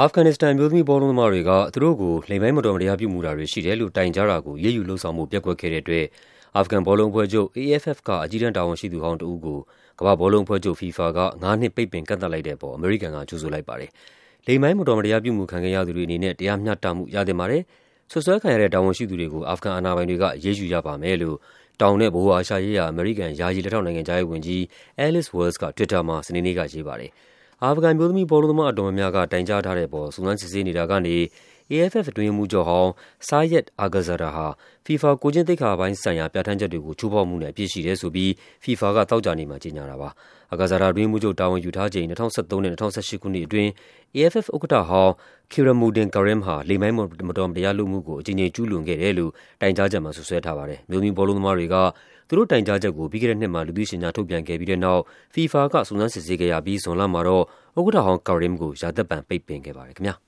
အာဖဂန်နစ္စတန် အမျိုးသမီးဘောလုံးသမားတွေက သူတို့ကို လိင်ပိုင်းမတော်မတရား ပြုမူတာတွေရှိတယ်လို့ တိုင်ကြားတာကို အရေးယူလုပ်ဆောင်ဖို့ ပျက်ကွက်ခဲ့တဲ့အတွက် အာဖဂန်ဘောလုံးအဖွဲ့ချုပ် (AFF) က အကြီးတန်း တာဝန်ရှိသူဟောင်းတဦးကို ကမ္ဘာ့ဘောလုံးအဖွဲ့ချုပ် FIFA ကငါးနှစ် ပိတ်ပင်ကန့်သတ်လိုက်တဲ့အပေါ် အမေရိကန်က ကြိုဆိုလိုက်ပါတယ်။လိင်ပိုင်း မတော်မတရား ပြုမူခံခဲ့ရသူတွေအနေနဲ့ တရားမျှတမှု ရသင့်ပါတယ်၊စွပ်စွဲခံရတဲ့ တာဝန်ရှိသူတွေကို အာဖဂန်အာဏာပိုင်တွေက အရေးယူရပါမယ်လို့ တောင်နဲ့ ဗဟိုအာရှရေးရာ အမေရိကန် ယာယီ လက်ထောက်နိုင်ငံခြားရေးဝန်ကြီး Alice Wells က Twitter မှာ စနေနေ့က ရေးပါတယ်။ အာဖဂန် အမျိုးသမီးဘောလုံးသမား အတော်များများက တိုင်ကြားထားတဲ့အပေါ် စုံစမ်းစစ်ဆေးနေတာကနေ AFF အတွင်းရေးမှူးချုပ်ဟောင်း Sayed Aghazada ဟာ FIFA ကိုယ်ကျင့်သိက္ခာပိုင်းဆိုင်ရာ ပြဌာန်းချက်တွေကို ချိုးဖောက်မှုနဲ့ အပြစ်ရှိတယ်ဆိုပြီး FIFA က သောကြာနေ့မှာ ကြေညာတာပါ။ Aghazada အတွင်းရေးမှူးချုပ်တာဝန်ယူထားချိန် ၂၀၁၃ နဲ့ ၂၀၁၈ ခုနှစ်အတွင်း AFF ဥက္ကဋ္ဌဟောင်း Khiramuddin Karim ဟာ လိင်ပိုင်း မတော်မတရားလုပ်မှုကို အကြိမ်ကြိမ် ကျူးလွန်ခဲ့တယ်လို့ တိုင်ကြားချက်မှာ စွပ်စွဲထားပါတယ်။အမျိုးသမီးဘောလုံးသမားတွေက သူတို့တိုင်ကြားချက်ကို ပြီးခဲ့တဲ့နှစ်မှာ လူသိရှင်ကြား ထုတ်ပြန်ခဲ့ပြီးတဲ့နောက် FIFA က စုံစမ်းစစ်ဆေးခဲ့ရပြီး ဇွန်လမှာတော့ ဥက္ကဋ္ဌဟောင်း Karim ကို ရာသက်ပန် ပိတ်ပင်ခဲ့ပါတယ်ခင်ဗျား။